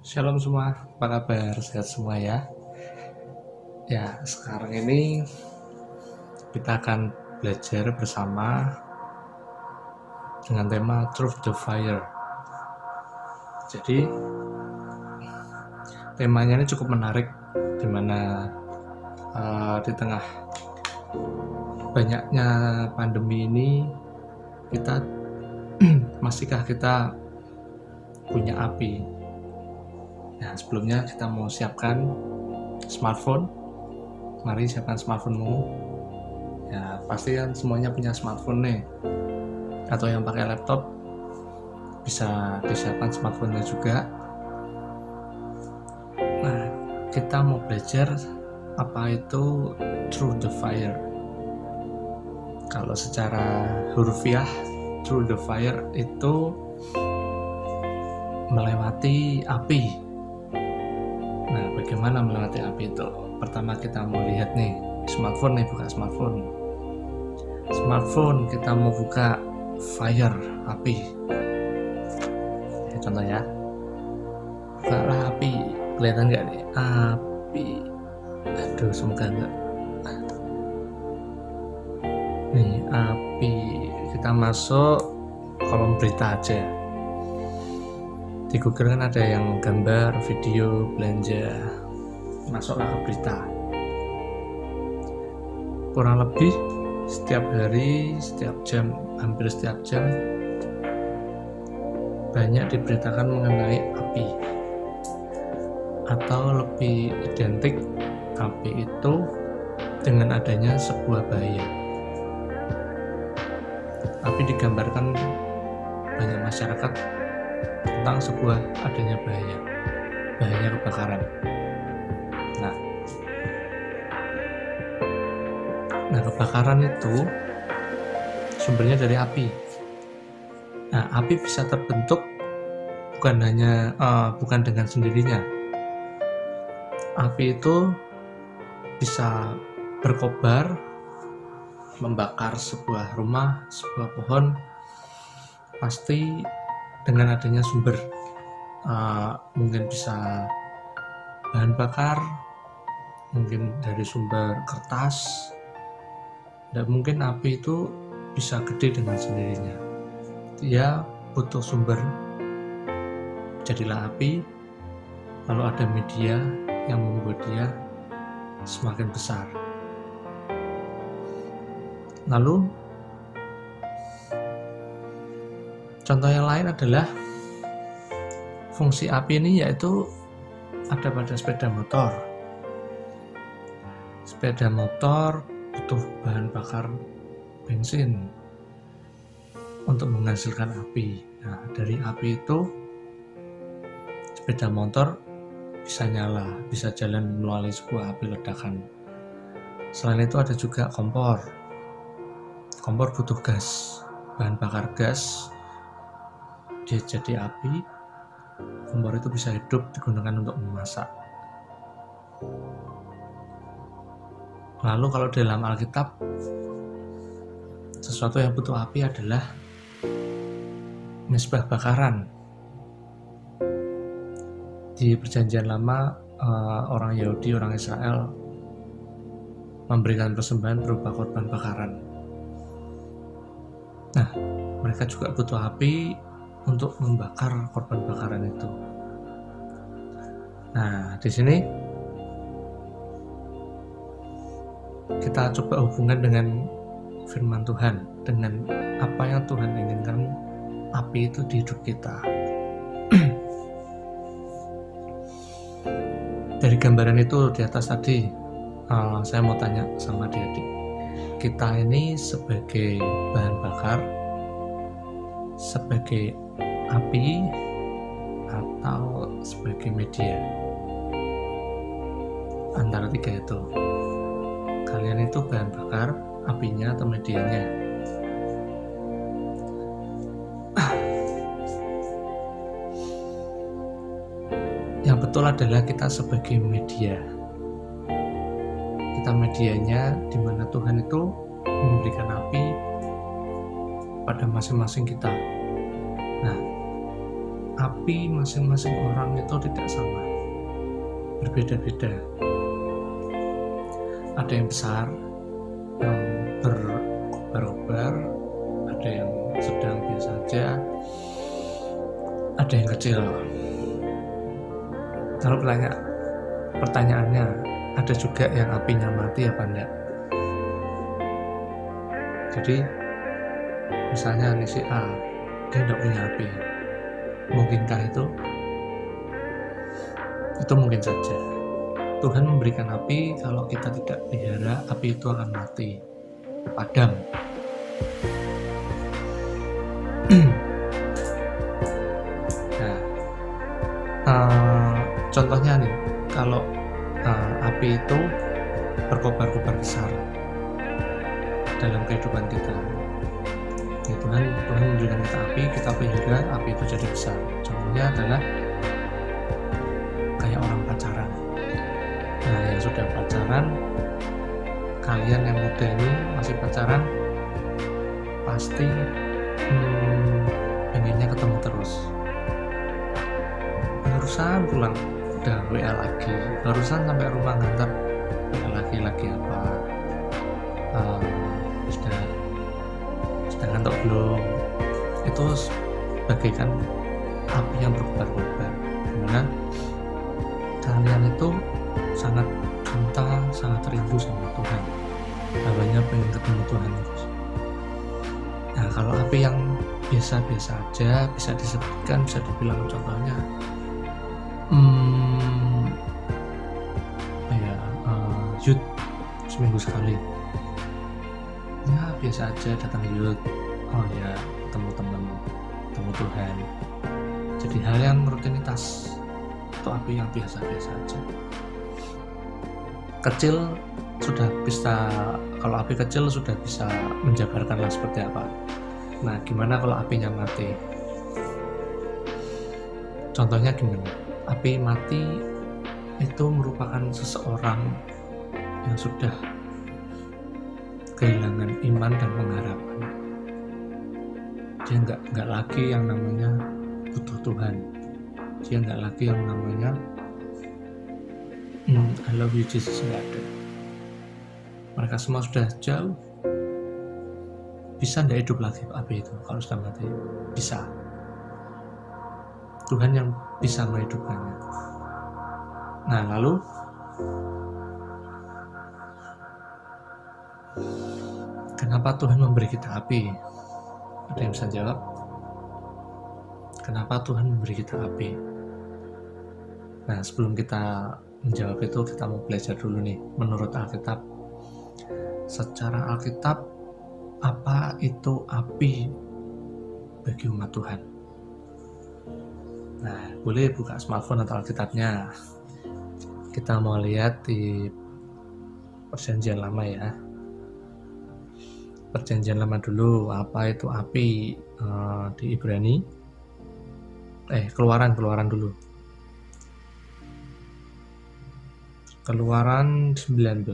Shalom semua, apa kabar? Sehat semua ya? Ya, sekarang ini kita akan belajar bersama dengan tema Truth the Fire. Jadi, temanya ini cukup menarik, di mana uh, di tengah banyaknya pandemi ini, kita masihkah kita punya api Nah, sebelumnya kita mau siapkan smartphone. Mari siapkan smartphonemu. Ya, pasti kan semuanya punya smartphone nih. Atau yang pakai laptop bisa disiapkan smartphone-nya juga. Nah, kita mau belajar apa itu through the fire. Kalau secara hurufiah, through the fire itu melewati api Nah, bagaimana melewati api itu? Pertama kita mau lihat nih, smartphone nih buka smartphone. Smartphone kita mau buka fire, api. Ya, contoh ya. Buka api, kelihatan nggak nih? Api. Aduh, semoga enggak. Nih, api. Kita masuk kolom berita aja di Google kan ada yang gambar, video, belanja, masuklah ke berita. Kurang lebih setiap hari, setiap jam, hampir setiap jam banyak diberitakan mengenai api. Atau lebih identik api itu dengan adanya sebuah bahaya. Api digambarkan banyak masyarakat tentang sebuah adanya bahaya. Bahaya kebakaran nah. Nah kebakaran itu sumbernya dari api. Nah api bisa terbentuk bukan hanya uh, bukan dengan sendirinya. Api itu bisa berkobar membakar sebuah rumah sebuah pohon pasti dengan adanya sumber uh, mungkin bisa bahan bakar mungkin dari sumber kertas dan mungkin api itu bisa gede dengan sendirinya. Dia butuh sumber. Jadilah api. Lalu ada media yang membuat dia semakin besar. Lalu Contoh yang lain adalah fungsi api ini yaitu ada pada sepeda motor. Sepeda motor butuh bahan bakar bensin untuk menghasilkan api. Nah, dari api itu sepeda motor bisa nyala, bisa jalan melalui sebuah api ledakan. Selain itu ada juga kompor. Kompor butuh gas, bahan bakar gas dia jadi api, kompor itu bisa hidup digunakan untuk memasak. Lalu kalau dalam Alkitab, sesuatu yang butuh api adalah mesbah bakaran. Di perjanjian lama, eh, orang Yahudi, orang Israel memberikan persembahan berupa korban bakaran. Nah, mereka juga butuh api untuk membakar korban bakaran itu. Nah, di sini kita coba hubungkan dengan firman Tuhan, dengan apa yang Tuhan inginkan api itu di hidup kita. Dari gambaran itu di atas tadi, uh, saya mau tanya sama adik-adik, kita ini sebagai bahan bakar, sebagai api atau sebagai media? Antara tiga itu. Kalian itu bahan bakar apinya atau medianya? Yang betul adalah kita sebagai media. Kita medianya di mana Tuhan itu memberikan api pada masing-masing kita. Nah api masing-masing orang itu tidak sama. Berbeda-beda. Ada yang besar yang berkobar-kobar ada yang sedang biasa saja ada yang kecil. Kalau bertanya pertanyaannya ada juga yang apinya mati apa enggak? Jadi misalnya ini si A dia tidak punya api mungkinkah itu? Itu mungkin saja. Tuhan memberikan api kalau kita tidak pelihara api itu akan mati. Padam. Nah uh, contohnya nih kalau uh, api itu berkobar-kobar besar dalam kehidupan kita ya Tuhan Tuhan memberikan kita api kita pelihara api itu jadi besar. Contohnya adalah kayak orang pacaran. Nah yang sudah pacaran kalian yang muda ini masih pacaran pasti hmm, pengennya ketemu terus. Barusan pulang udah WA lagi barusan sampai rumah ngantar bagaikan api yang berkobar-kobar di mana kalian itu sangat cinta sangat rindu sama Tuhan. Hawanya pengen ketemu Tuhan terus nah kalau api yang biasa-biasa aja bisa disebutkan bisa dibilang contohnya hmm, ya uh, youth seminggu sekali. Ya biasa aja datang youth oh ya ketemu ketemu Tuhan. Jadi hal yang rutinitas atau api yang biasa-biasa aja. Kecil sudah bisa kalau api kecil sudah bisa menjabarkanlah seperti apa. Nah gimana kalau apinya mati? Contohnya gimana? Api mati itu merupakan seseorang yang sudah kehilangan iman dan pengharapan dia nggak nggak lagi yang namanya butuh Tuhan. Dia nggak lagi yang namanya hmm, I love you Jesus nggak ada. Mereka semua sudah jauh. Bisa nggak hidup lagi? Api itu? Kalau sudah mati bisa. Tuhan yang bisa menghidupkannya nah lalu kenapa Tuhan memberi kita api ada yang bisa jawab? Kenapa Tuhan memberi kita api nah sebelum kita menjawab itu kita mau belajar dulu nih menurut Alkitab. Secara Alkitab apa itu api bagi umat Tuhan? Nah boleh buka smartphone atau Alkitabnya. Kita mau lihat di perjanjian lama ya perjanjian lama dulu apa itu api uh, di Ibrani. Eh keluaran keluaran dulu. Keluaran 19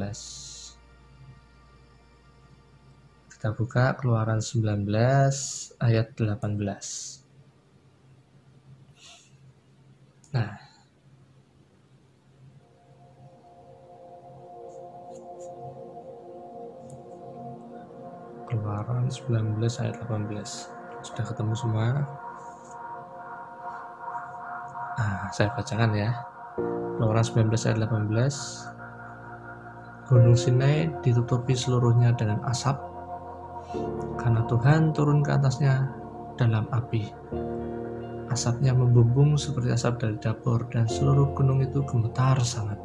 Kita buka Keluaran 19 ayat 18 Nah Keluaran 19 ayat 18 Sudah ketemu semua Nah, saya bacakan ya. Keluaran 19 ayat 18 Gunung Sinai ditutupi seluruhnya dengan asap karena Tuhan turun ke atasnya dalam api. Asapnya membumbung seperti asap dari dapur dan seluruh gunung itu gemetar sangat.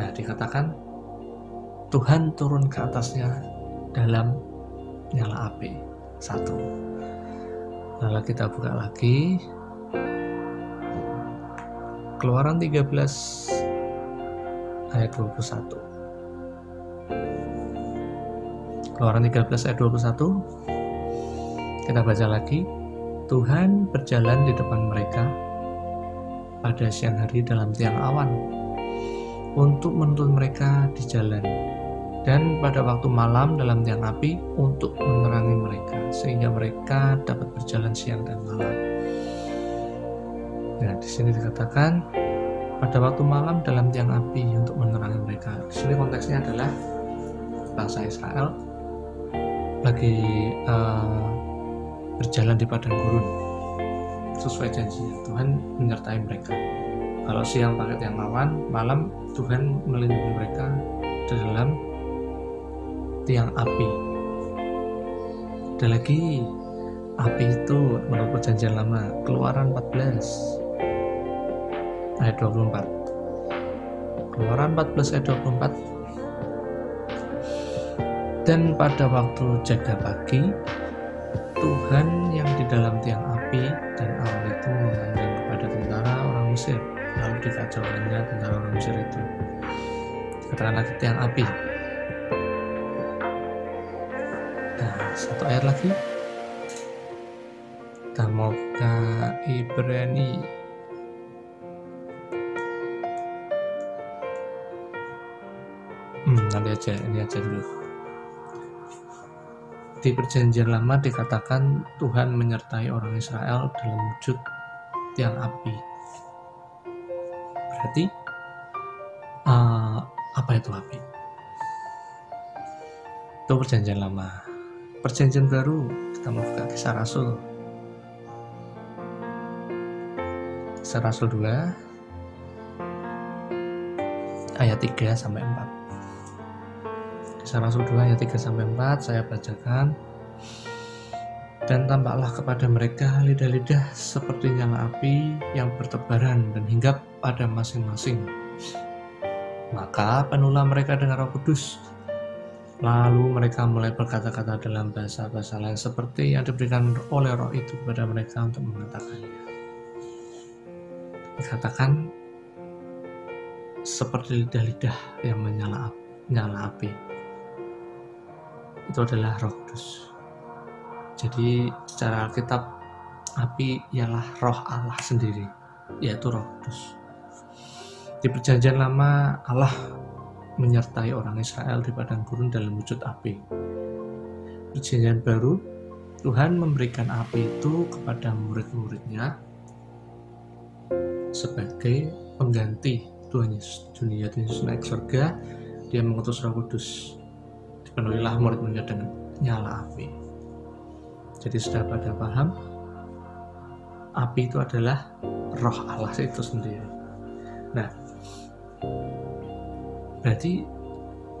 Nah, dikatakan Tuhan turun ke atasnya dalam nyala api. Satu. Lalu kita buka lagi Keluaran 13 ayat 21. Keluaran 13 ayat 21. Kita baca lagi. Tuhan berjalan di depan mereka pada siang hari dalam tiang awan untuk menuntun mereka di jalan dan pada waktu malam dalam tiang api untuk menerangi mereka sehingga mereka dapat berjalan siang dan malam. Nah, di sini dikatakan pada waktu malam dalam tiang api untuk menerangi mereka. Di sini konteksnya adalah bangsa Israel lagi uh, berjalan di padang gurun sesuai janjinya Tuhan menyertai mereka. Kalau siang pakai tiang awan, malam Tuhan melindungi mereka di dalam tiang api. Ada lagi api itu menurut perjanjian lama keluaran 14 ayat 24 keluaran 14 ayat 24 dan pada waktu jaga pagi Tuhan yang di dalam tiang api dan awan itu memanggil kepada tentara orang Mesir. Lalu dikacaukannya tentara orang Mesir itu. Katakan lagi tiang api satu ayat lagi. Kita Ibrani. Hmm nanti aja ini aja dulu. Di perjanjian lama dikatakan Tuhan menyertai orang Israel dalam wujud tiang api. Berarti uh, apa itu api? Itu perjanjian lama perjanjian baru kita buka kisah Rasul. Kisah Rasul 2 ayat 3 sampai 4 kisah Rasul 2 ayat 3 sampai 4 saya bacakan. Dan tampaklah kepada mereka lidah-lidah seperti nyala api yang bertebaran dan hinggap pada masing-masing. Maka penulah mereka dengan roh kudus Lalu mereka mulai berkata-kata dalam bahasa-bahasa lain seperti yang diberikan oleh roh itu kepada mereka untuk mengatakannya. Dikatakan seperti lidah-lidah yang menyala nyala api. Itu adalah roh kudus. Jadi secara Alkitab api ialah roh Allah sendiri, yaitu roh kudus. Di perjanjian lama Allah menyertai orang Israel di padang gurun dalam wujud api. Perjanjian baru, Tuhan memberikan api itu kepada murid-muridnya sebagai pengganti Tuhan Yesus. Dunia Yesus naik surga, dia mengutus roh kudus. Dipenuhilah murid-muridnya dengan nyala api. Jadi sudah pada paham, api itu adalah roh Allah itu sendiri. Nah, Berarti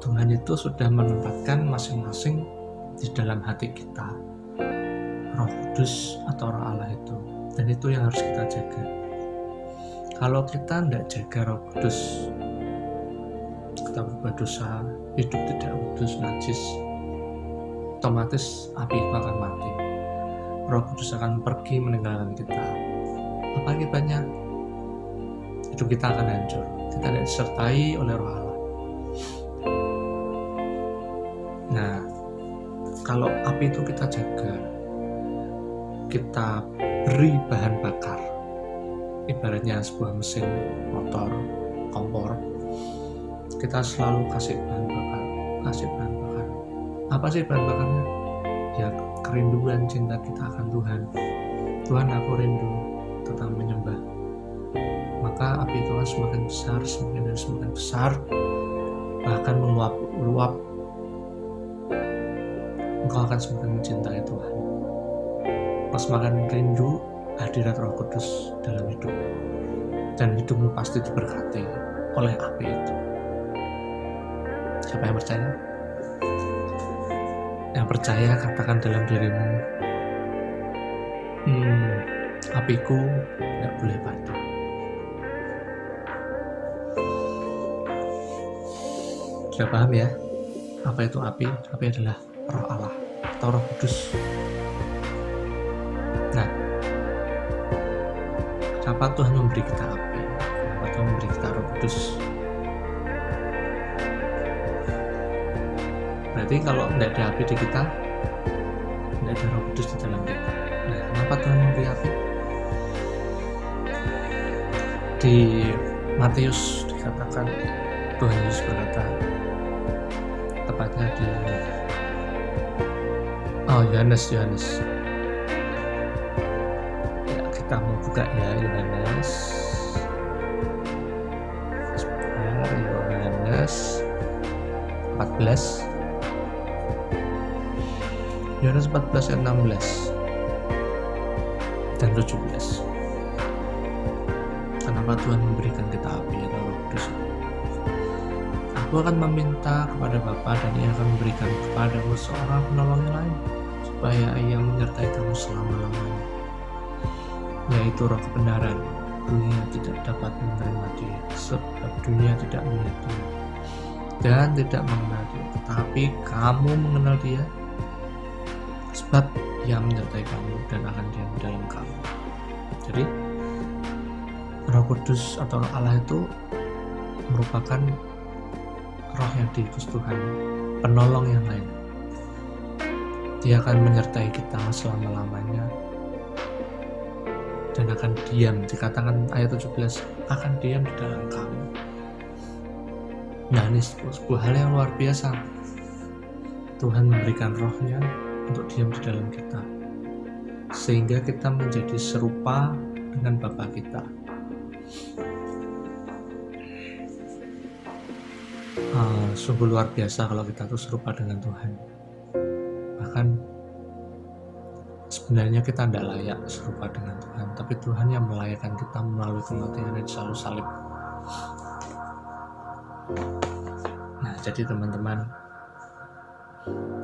Tuhan itu sudah menempatkan masing-masing di dalam hati kita roh kudus atau roh Allah itu. Dan itu yang harus kita jaga. Kalau kita tidak jaga roh kudus kita berbuat dosa hidup tidak kudus najis otomatis api itu akan mati. Roh kudus akan pergi meninggalkan kita. Apa akibatnya hidup kita akan hancur. Kita disertai oleh roh Allah Nah, kalau api itu kita jaga, kita beri bahan bakar, ibaratnya sebuah mesin motor, kompor, kita selalu kasih bahan bakar, kasih bahan bakar. Apa sih bahan bakarnya? Ya kerinduan cinta kita akan Tuhan. Tuhan aku rindu tentang menyembah. Maka api itu semakin besar, semakin dan semakin besar, bahkan meluap-luap engkau akan semakin mencintai Tuhan. Engkau semakin rindu hadirat roh kudus dalam hidup. Dan hidupmu pasti diberkati oleh api itu. Siapa yang percaya? Yang percaya katakan dalam dirimu, hmm, apiku tidak boleh padam. Sudah paham ya? Apa itu api? Api adalah roh Allah atau roh kudus. Nah kenapa Tuhan memberi kita api kenapa Tuhan memberi kita roh kudus? Berarti kalau tidak ada api di kita tidak ada roh kudus di dalam kita. Nah kenapa Tuhan memberi api? Di Matius dikatakan Tuhan Yesus berkata tepatnya di oh Yohanes Yohanes ya kita mau buka ya Yohanes sebentar Yohanes 14 Yohanes 14 ayat 16 dan 17 kenapa Tuhan memberikan kita api atau roh kudus? Aku akan meminta kepada Bapa dan ia akan memberikan kepadamu seorang penolong yang lain supaya ia menyertai kamu selama-lamanya. Yaitu roh kebenaran. Dunia tidak dapat menerima dia. Sebab dunia tidak melihat dia. Dan tidak mengenal dia. Tetapi kamu mengenal dia. Sebab ia menyertai kamu dan akan diam di dalam kamu. Jadi roh kudus atau roh Allah itu merupakan roh yang diutus Tuhan. Penolong yang lain dia akan menyertai kita selama-lamanya. Dan akan diam. Dikatakan ayat 17 akan diam di dalam kamu. Nah ini sebuah hal yang luar biasa. Tuhan memberikan rohnya untuk diam di dalam kita. Sehingga kita menjadi serupa dengan Bapa kita. Uh, sungguh luar biasa kalau kita tuh serupa dengan Tuhan bahkan sebenarnya kita tidak layak serupa dengan Tuhan tapi Tuhan yang melayakkan kita melalui kematian di selalu salib. Nah jadi teman-teman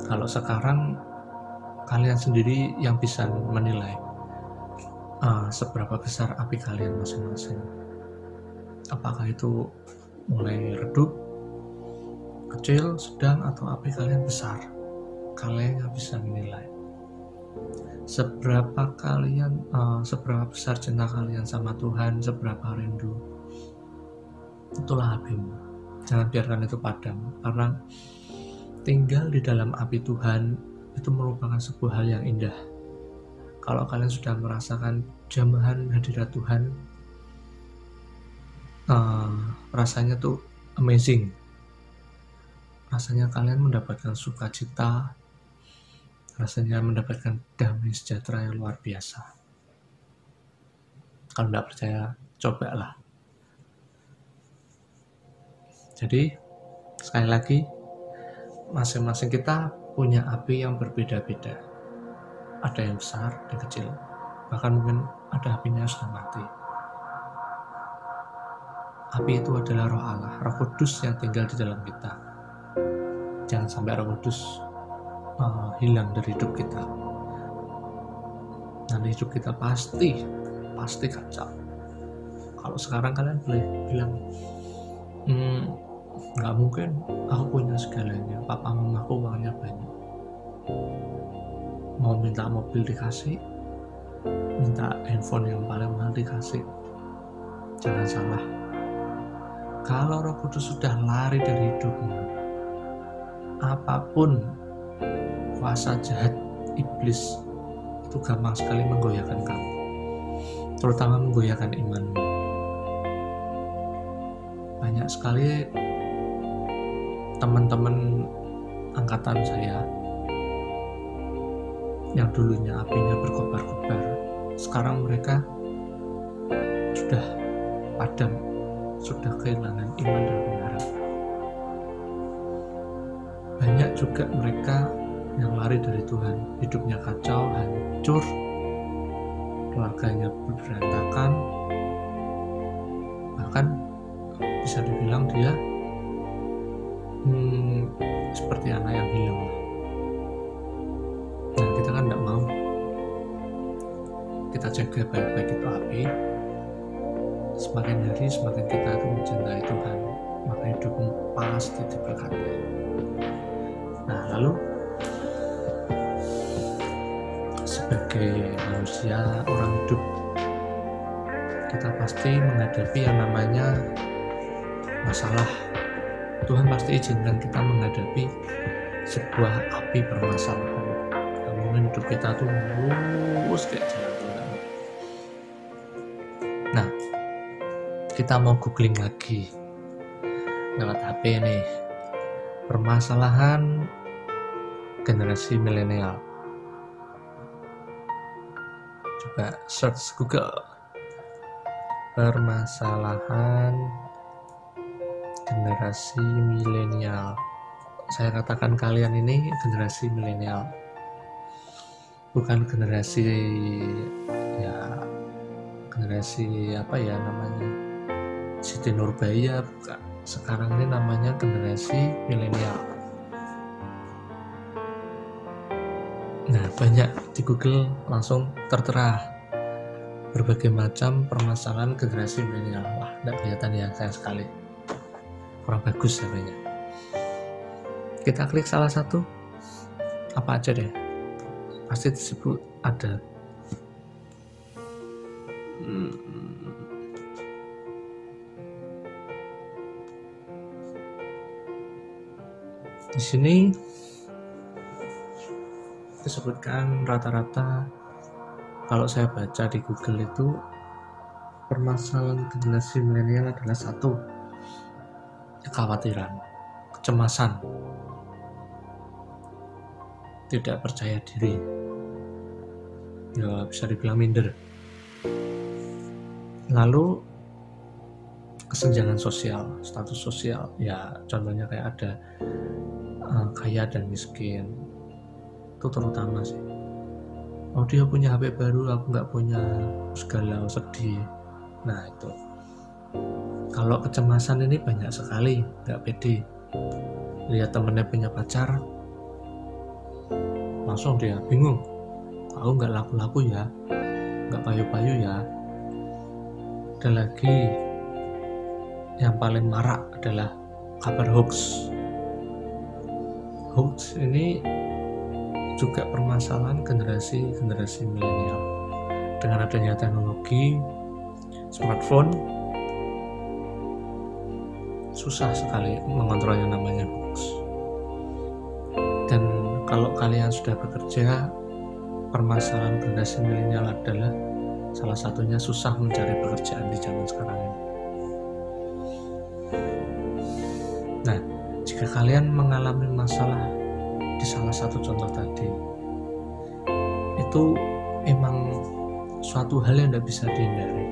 kalau sekarang kalian sendiri yang bisa menilai uh, seberapa besar api kalian masing-masing? Apakah itu mulai redup kecil sedang atau api kalian besar kalian yang bisa menilai. Seberapa kalian uh, seberapa besar cinta kalian sama Tuhan seberapa rindu itulah apimu. Jangan biarkan itu padam karena tinggal di dalam api Tuhan itu merupakan sebuah hal yang indah. Kalau kalian sudah merasakan jamahan hadirat Tuhan uh, rasanya tuh amazing. Rasanya kalian mendapatkan sukacita rasanya mendapatkan damai sejahtera yang luar biasa. Kalau tidak percaya, cobalah. Jadi, sekali lagi, masing-masing kita punya api yang berbeda-beda. Ada yang besar, ada yang kecil. Bahkan mungkin ada apinya sudah mati. Api itu adalah roh Allah, roh kudus yang tinggal di dalam kita. Jangan sampai roh kudus uh, hilang dari hidup kita. Dan hidup kita pasti pasti kacau. Kalau sekarang kalian boleh bilang hmm, nggak mungkin aku punya segalanya. Papa mamaku uangnya banyak. Mau minta mobil dikasih minta handphone yang paling mahal dikasih. Jangan salah. Kalau roh kudus sudah lari dari hidupmu apa pun kuasa jahat iblis itu gampang sekali menggoyahkan kamu. Terutama menggoyahkan imanmu. Banyak sekali teman-teman angkatan saya yang dulunya apinya berkobar-kobar sekarang mereka sudah padam sudah kehilangan iman dan pengharapan juga mereka yang lari dari Tuhan. Hidupnya kacau hancur keluarganya berantakan. Bahkan bisa dibilang dia hmm, seperti anak yang hilang. Nah kita kan tidak mau kita jaga baik-baik itu api. Semakin hari semakin kita itu mencintai Tuhan maka hidupmu pasti diberkati lalu sebagai manusia orang hidup kita pasti menghadapi yang namanya masalah. Tuhan pasti izinkan kita menghadapi sebuah api permasalahan. Mungkin hidup kita tuh lurus kayak jalan nah kita mau googling lagi. Lewat HP nih. Permasalahan generasi milenial. Coba search Google. Permasalahan generasi milenial. Saya katakan kalian ini generasi milenial. Bukan generasi ya generasi apa ya namanya? Siti Nurbaya bukan. Sekarang ini namanya generasi milenial nah banyak di Google langsung tertera berbagai macam permasalahan generasi milenial. Wah tidak kelihatan ya saya sekali. Kurang bagus namanya kita klik salah satu apa aja deh? Pasti disebut ada. Hmm. di sini disebutkan rata-rata kalau saya baca di Google itu permasalahan generasi milenial adalah satu kekhawatiran kecemasan tidak percaya diri. Ya bisa dibilang minder. Lalu kesenjangan sosial status sosial. Ya contohnya kayak ada uh, kaya dan miskin itu terutama sih. Oh dia punya HP baru aku nggak punya segala sedih. Nah itu. Kalau kecemasan ini banyak sekali nggak pede. Lihat temennya punya pacar langsung dia bingung. Aku nggak laku-laku ya nggak payu-payu ya. Ada lagi yang paling marak adalah kabar hoax. Hoax ini juga permasalahan generasi-generasi milenial dengan adanya teknologi smartphone susah sekali mengontrol yang namanya hoax kalau kalian sudah bekerja, permasalahan generasi milenial adalah salah satunya susah mencari pekerjaan di zaman sekarang ini. Nah, jika kalian mengalami masalah di salah satu contoh tadi, itu emang suatu hal yang tidak bisa dihindari.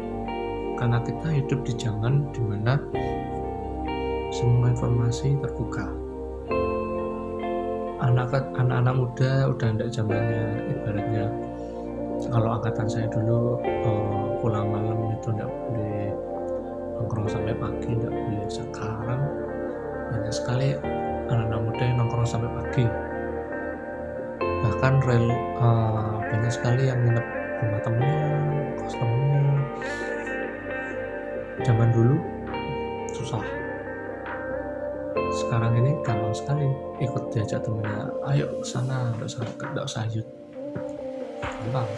Karena kita hidup di zaman di mana semua informasi terbuka. Anak anak muda udah tidak zamannya ibaratnya. Kalau angkatan saya dulu uh, pulang malam itu tidak boleh nongkrong sampai pagi tidak boleh. Sekarang banyak sekali anak-anak muda yang nongkrong sampai pagi bahkan rel uh, banyak sekali yang nginep rumah temennya kos zaman dulu susah. Sekarang ini gampang sekali ikut diajak temennya ayo ke sana nggak usah nggak usah yuk gampang.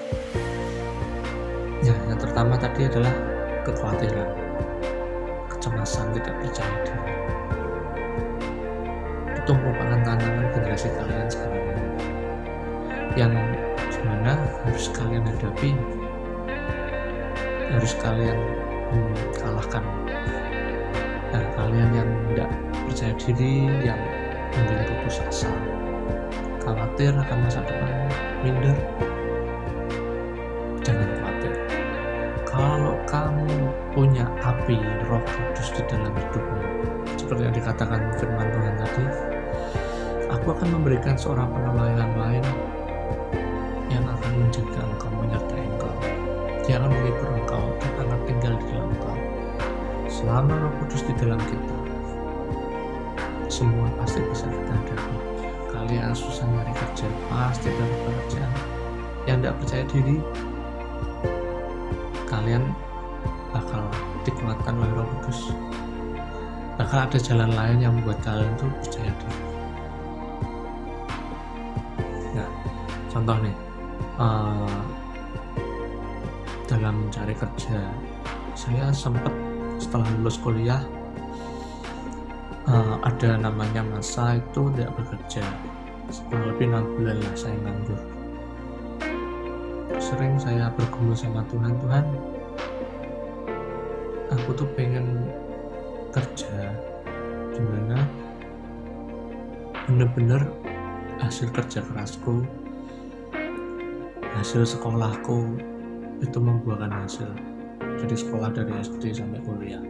Ya yang pertama tadi adalah kekhawatiran kecemasan tidak percaya diri. Itu merupakan tantangan generasi kalian sekarang yang gimana harus kalian hadapi harus kalian hmm, kalahkan. Nah kalian yang tidak percaya diri yang mungkin putus asa khawatir akan masa depan minder jangan khawatir. Kalau kamu punya api roh kudus di dalam hidupmu seperti yang dikatakan firman Tuhan tadi aku akan memberikan seorang penolong yang lain selama roh kudus di dalam kita semua pasti bisa kita hadapi. Kalian susah nyari kerja pasti dapat pekerjaan. Yang tidak percaya diri kalian bakal dikuatkan oleh roh kudus. Bakal ada jalan lain yang membuat kalian tuh percaya diri. Nah contoh nih uh, dalam mencari kerja saya sempat setelah lulus kuliah uh, ada namanya masa itu tidak bekerja. Setelah lebih enam bulan lah saya nganggur. Sering saya bergumul sama Tuhan Tuhan aku tuh pengen kerja. Di mana bener-bener hasil kerja kerasku hasil sekolahku itu membuahkan hasil jadi sekolah dari SD sampai kuliah.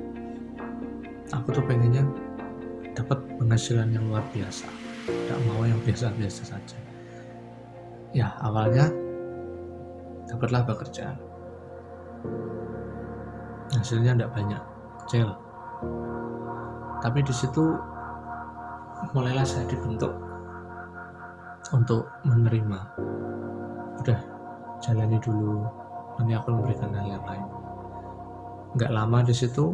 Aku tuh pengennya dapat penghasilan yang luar biasa. Tidak mau yang biasa-biasa saja. Ya awalnya dapatlah bekerja hasilnya tidak banyak kecil. Tapi di situ mulailah saya dibentuk untuk menerima. Udah jalani dulu nanti aku memberikan hal yang lain nggak lama di situ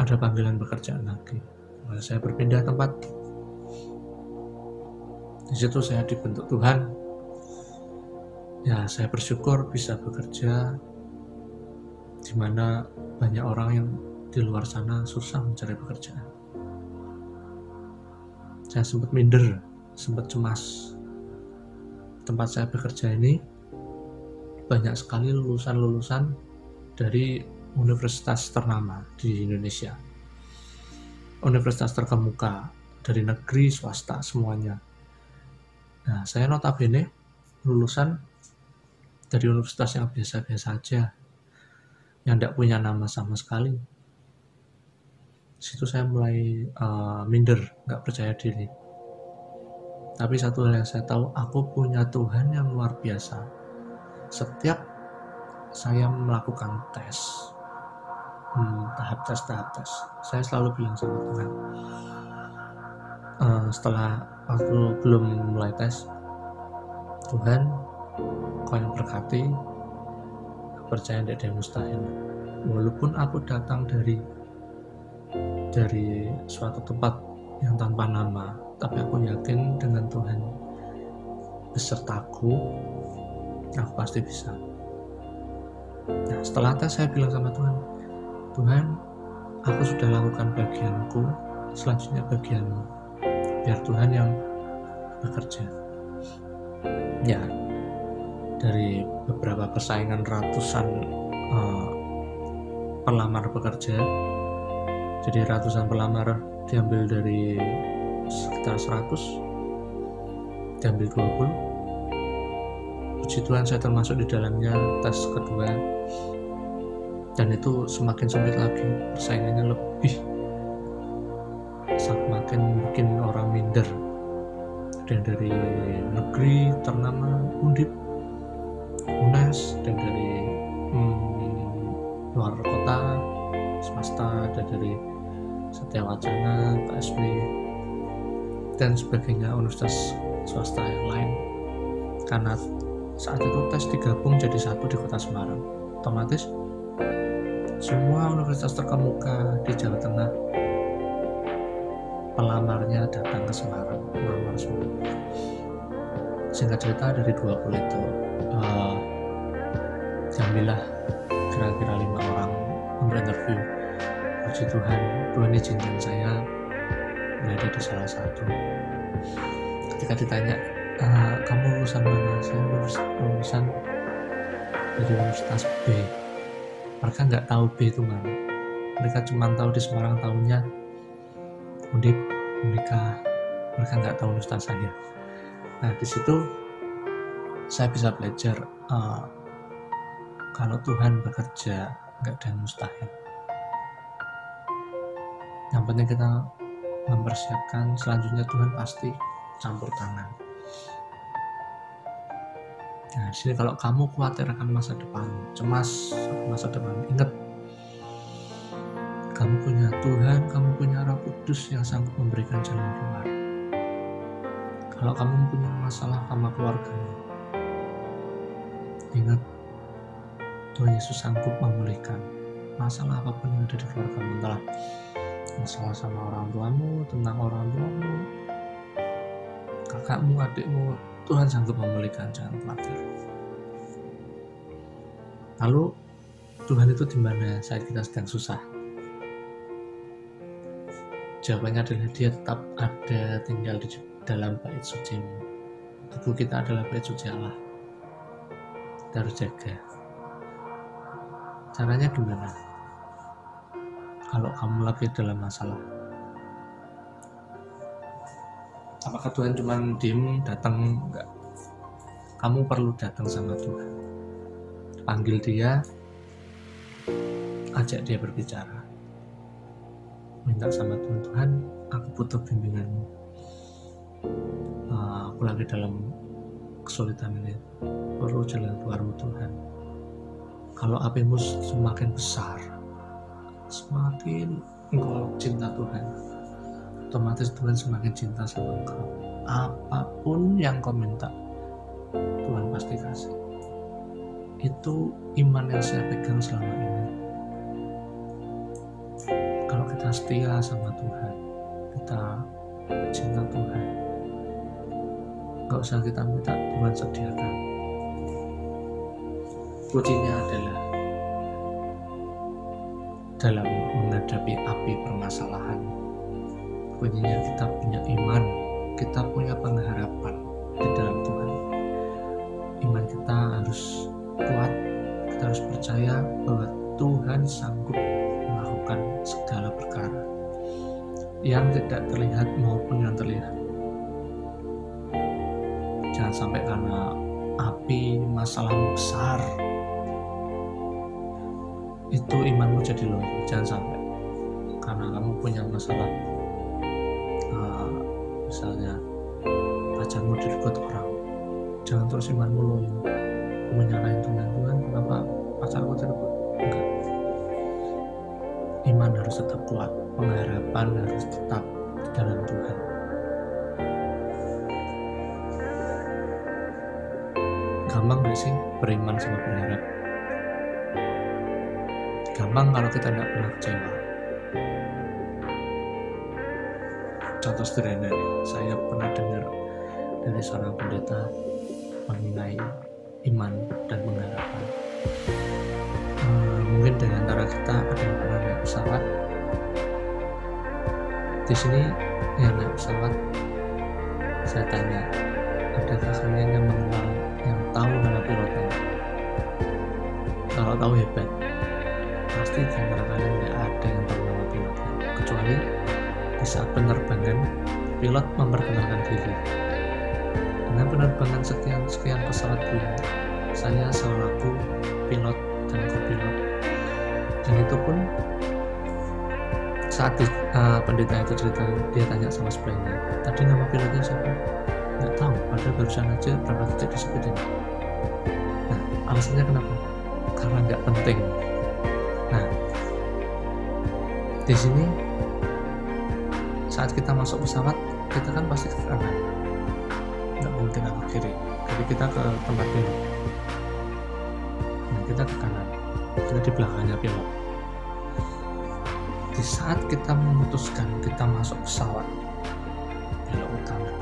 ada panggilan pekerjaan lagi. Mulai saya berpindah tempat. Di situ saya dibentuk Tuhan. Ya saya bersyukur bisa bekerja di mana banyak orang yang di luar sana susah mencari pekerjaan. Saya sempat minder sempat cemas. Tempat saya bekerja ini banyak sekali lulusan-lulusan dari universitas ternama di Indonesia. Universitas terkemuka dari negeri, swasta, semuanya. Nah, saya notabene lulusan dari universitas yang biasa-biasa aja, yang tidak punya nama sama sekali. Situ saya mulai uh, minder, nggak percaya diri. Tapi satu hal yang saya tahu, aku punya Tuhan yang luar biasa. Setiap saya melakukan tes, hmm, tahap tes tahap tes. Saya selalu bilang sama Tuhan uh, setelah waktu belum mulai tes Tuhan kau yang berkati percaya tidak ada mustahil. Walaupun aku datang dari dari suatu tempat yang tanpa nama tapi aku yakin dengan Tuhan besertaku aku pasti bisa nah setelah tes saya bilang sama Tuhan Tuhan, aku sudah lakukan bagianku, selanjutnya bagianmu. Biar Tuhan yang bekerja. Ya, dari beberapa persaingan ratusan uh, pelamar pekerja, jadi ratusan pelamar diambil dari sekitar 100, diambil 20. Puji Tuhan saya termasuk di dalamnya tes kedua dan itu semakin sulit lagi persaingannya lebih. Semakin mungkin orang minder. Dan dari negeri ternama Undip UNES dan dari hmm, luar kota swasta dan dari Setia Wacana KSB dan sebagainya universitas swasta yang lain. Karena saat itu tes digabung jadi satu di kota Semarang. Otomatis semua universitas terkemuka di Jawa Tengah pelamarnya datang ke Semarang melamar semua. Singkat cerita dari 20 itu uh, kira-kira lima orang untuk interview. Puji Tuhan Tuhan izinkan saya berada di salah satu. Ketika ditanya uh, kamu lulusan mana? Saya lulusan dari Universitas B mereka nggak tahu B itu mana. Mereka cuma tahu di Semarang tahunnya Undip menikah mereka nggak tahu Ustaz saya nah di situ saya bisa belajar uh, kalau Tuhan bekerja nggak ada yang mustahil. Yang penting kita mempersiapkan selanjutnya Tuhan pasti campur tangan Nah, sini kalau kamu khawatir akan masa depan, cemas masa depan, ingat kamu punya Tuhan, kamu punya Roh Kudus yang sanggup memberikan jalan keluar. Kalau kamu punya masalah sama keluargamu, ingat Tuhan Yesus sanggup memulihkan masalah apa pun yang ada di keluargamu, entah masalah sama orang tuamu, tentang orang tuamu, kakakmu, adikmu, Tuhan sanggup memulihkan, jangan khawatir. Lalu Tuhan itu di mana saat kita sedang susah? Jawabannya adalah dia tetap ada tinggal di dalam bait suci Tubuh kita adalah bait suci Allah. Kita harus jaga. Caranya gimana? Kalau kamu lagi dalam masalah, apakah Tuhan cuma diem datang enggak. Kamu perlu datang sama Tuhan. Panggil dia ajak dia berbicara. Minta sama Tuhan Tuhan aku butuh bimbinganmu. Uh, aku lagi dalam kesulitan ini. Perlu jalan keluarmu Tuhan. Kalau apimu semakin besar semakin engkau cinta Tuhan otomatis Tuhan semakin cinta sama engkau. Apa pun yang kau minta Tuhan pasti kasih. Itu iman yang saya pegang selama ini. Kalau kita setia sama Tuhan kita cinta Tuhan gak usah kita minta Tuhan sediakan. Kuncinya adalah dalam menghadapi api permasalahan kuncinya kita punya iman kita punya pengharapan di dalam Tuhan. Iman kita harus kuat kita harus percaya bahwa Tuhan sanggup melakukan segala perkara. Yang tidak terlihat gampang gak sih beriman sama berharap gampang kalau kita tidak pernah kecewa. Contoh sederhana saya pernah dengar dari seorang pendeta mengenai iman dan pengharapan. Hmm, mungkin di antara kita ada yang pernah naik pesawat. Di sini yang naik pesawat saya tanya adakah kalian yang mengenal tahu nama pilotnya kalau tahu hebat pasti di antara kalian tidak ada yang tahu nama pilotnya. Kecuali di saat penerbangan pilot memperkenalkan diri. Dengan penerbangan sekian sekian pesawat ini saya selaku pilot dan kopilot. Dan itu pun saat di, uh, pendeta itu cerita dia tanya sama sebenarnya tadi nama pilotnya siapa? Nggak tahu padahal barusan aja berapa detik disebutin alasannya kenapa? Karena nggak penting. Nah di sini saat kita masuk pesawat kita kan pasti ke kanan nggak mungkin ke kiri. Jadi kita ke tempat pilot nah kita ke kanan. Kita di belakangnya pilot di saat kita memutuskan kita masuk pesawat belok kanan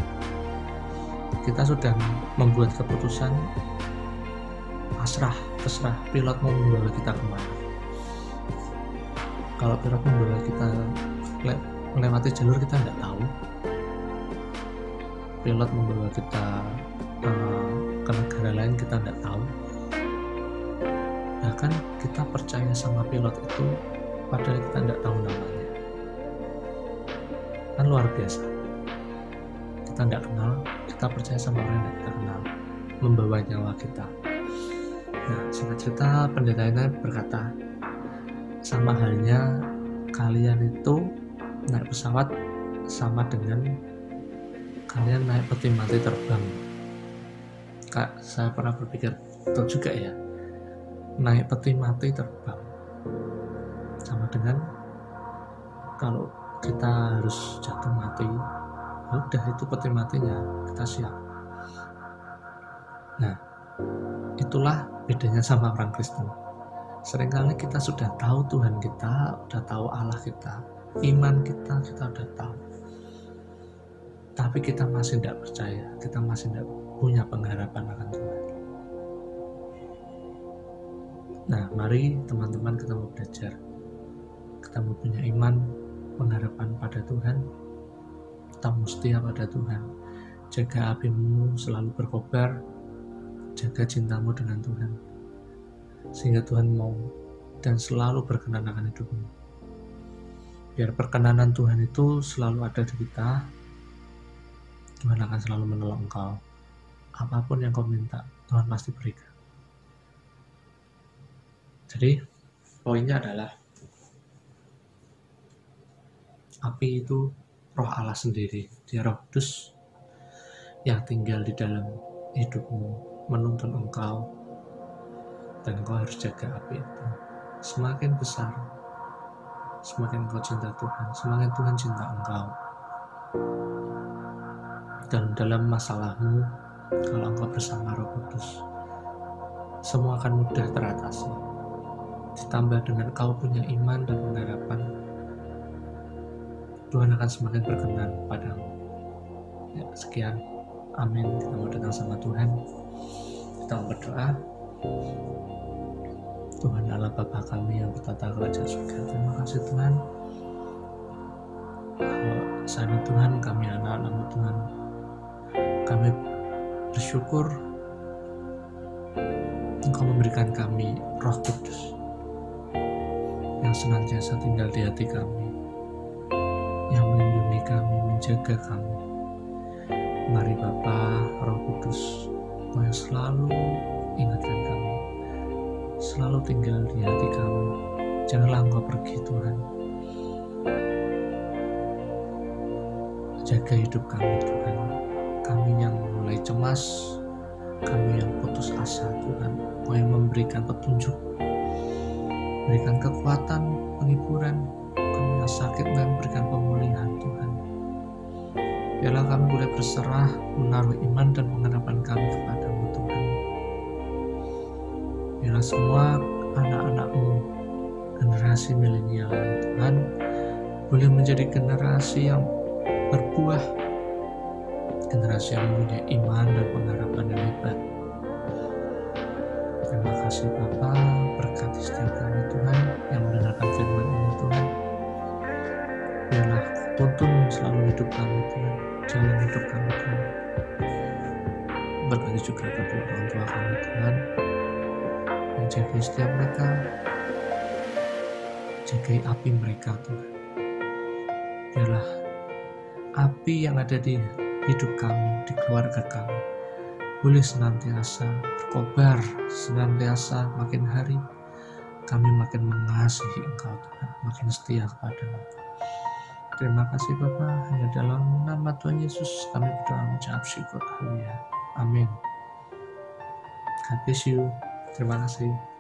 kita sudah membuat keputusan pasrah terserah pilot mau membawa kita ke mana. Kalau pilot membawa kita melewati jalur kita tidak tahu. Pilot membawa kita uh, ke negara lain kita tidak tahu. Bahkan kita percaya sama pilot itu padahal kita tidak tahu namanya. Kan luar biasa. Kita tidak kenal kita percaya sama orang yang kita kenal membawa nyawa kita nah singkat cerita pendeta ini berkata sama halnya kalian itu naik pesawat sama dengan kalian naik peti mati terbang. Kak saya pernah berpikir betul juga ya naik peti mati terbang sama dengan kalau kita harus jatuh mati ya udah itu peti matinya kita siap. Nah itulah bedanya sama orang Kristen. Seringkali kita sudah tahu Tuhan kita sudah tahu Allah kita iman kita kita sudah tahu. Tapi kita masih tidak percaya, kita masih tidak punya pengharapan akan Tuhan. Nah, mari teman-teman kita mau belajar, kita mau punya iman, pengharapan pada Tuhan, kita mau setia pada Tuhan, jaga apimu selalu berkobar, jaga cintamu dengan Tuhan, sehingga Tuhan mau dan selalu berkenan akan hidupmu. Biar perkenanan Tuhan itu selalu ada di kita, Tuhan akan selalu menolong engkau. Apa pun yang kau minta, Tuhan pasti berikan. Jadi, poinnya adalah api itu roh Allah sendiri, dia roh kudus yang tinggal di dalam hidupmu, menuntun engkau, dan engkau harus jaga api itu. Semakin besar, semakin engkau cinta Tuhan, semakin Tuhan cinta engkau. Dan dalam masalahmu, kalau engkau bersama roh kudus, semua akan mudah teratasi. Ditambah dengan kau punya iman dan pengharapan, Tuhan akan semakin berkenan padamu. Ya, sekian. Amin. Kita mau datang sama Tuhan. Kita berdoa. Tuhan Allah Bapa kami yang bertata kerajaan surga. Terima kasih Tuhan. Kalau saat Tuhan kami anak-anakmu Tuhan. Kami bersyukur Engkau memberikan kami roh kudus yang senantiasa tinggal di hati kami yang melindungi kami, menjaga kami. Mari Bapa, Roh Kudus, Kau yang selalu ingatkan kami, selalu tinggal di hati kami. Janganlah Engkau pergi Tuhan. Jaga hidup kami Tuhan. Kami yang mulai cemas, kami yang putus asa Tuhan. Kau yang memberikan petunjuk, berikan kekuatan, penghiburan, kami yang sakit dan berikan pemulihan Tuhan. Biarlah kami boleh berserah, menaruh iman dan pengharapan kami Tuhan. Biarlah semua anak-anakmu, generasi milenial Tuhan, boleh menjadi generasi yang berbuah, generasi yang mempunyai iman dan pengharapan yang hebat. Terima kasih Bapak, berkati setiap kami Tuhan yang mendengarkan firman ini Tuhan. Biarlah tuntun selalu hidup kami Tuhan, jalan hidup kami Tuhan. Berkati juga kedua orang tua kami Tuhan, menjaga setiap mereka, jagai api mereka Tuhan. Biarlah api yang ada di hidup kami, di keluarga kami, boleh senantiasa berkobar, senantiasa makin hari kami makin mengasihi Engkau Tuhan, makin setia kepada Engkau. Terima kasih Bapa, hanya dalam nama Tuhan Yesus kami berdoa mengucap syukur. Amin. God bless you. Terima kasih.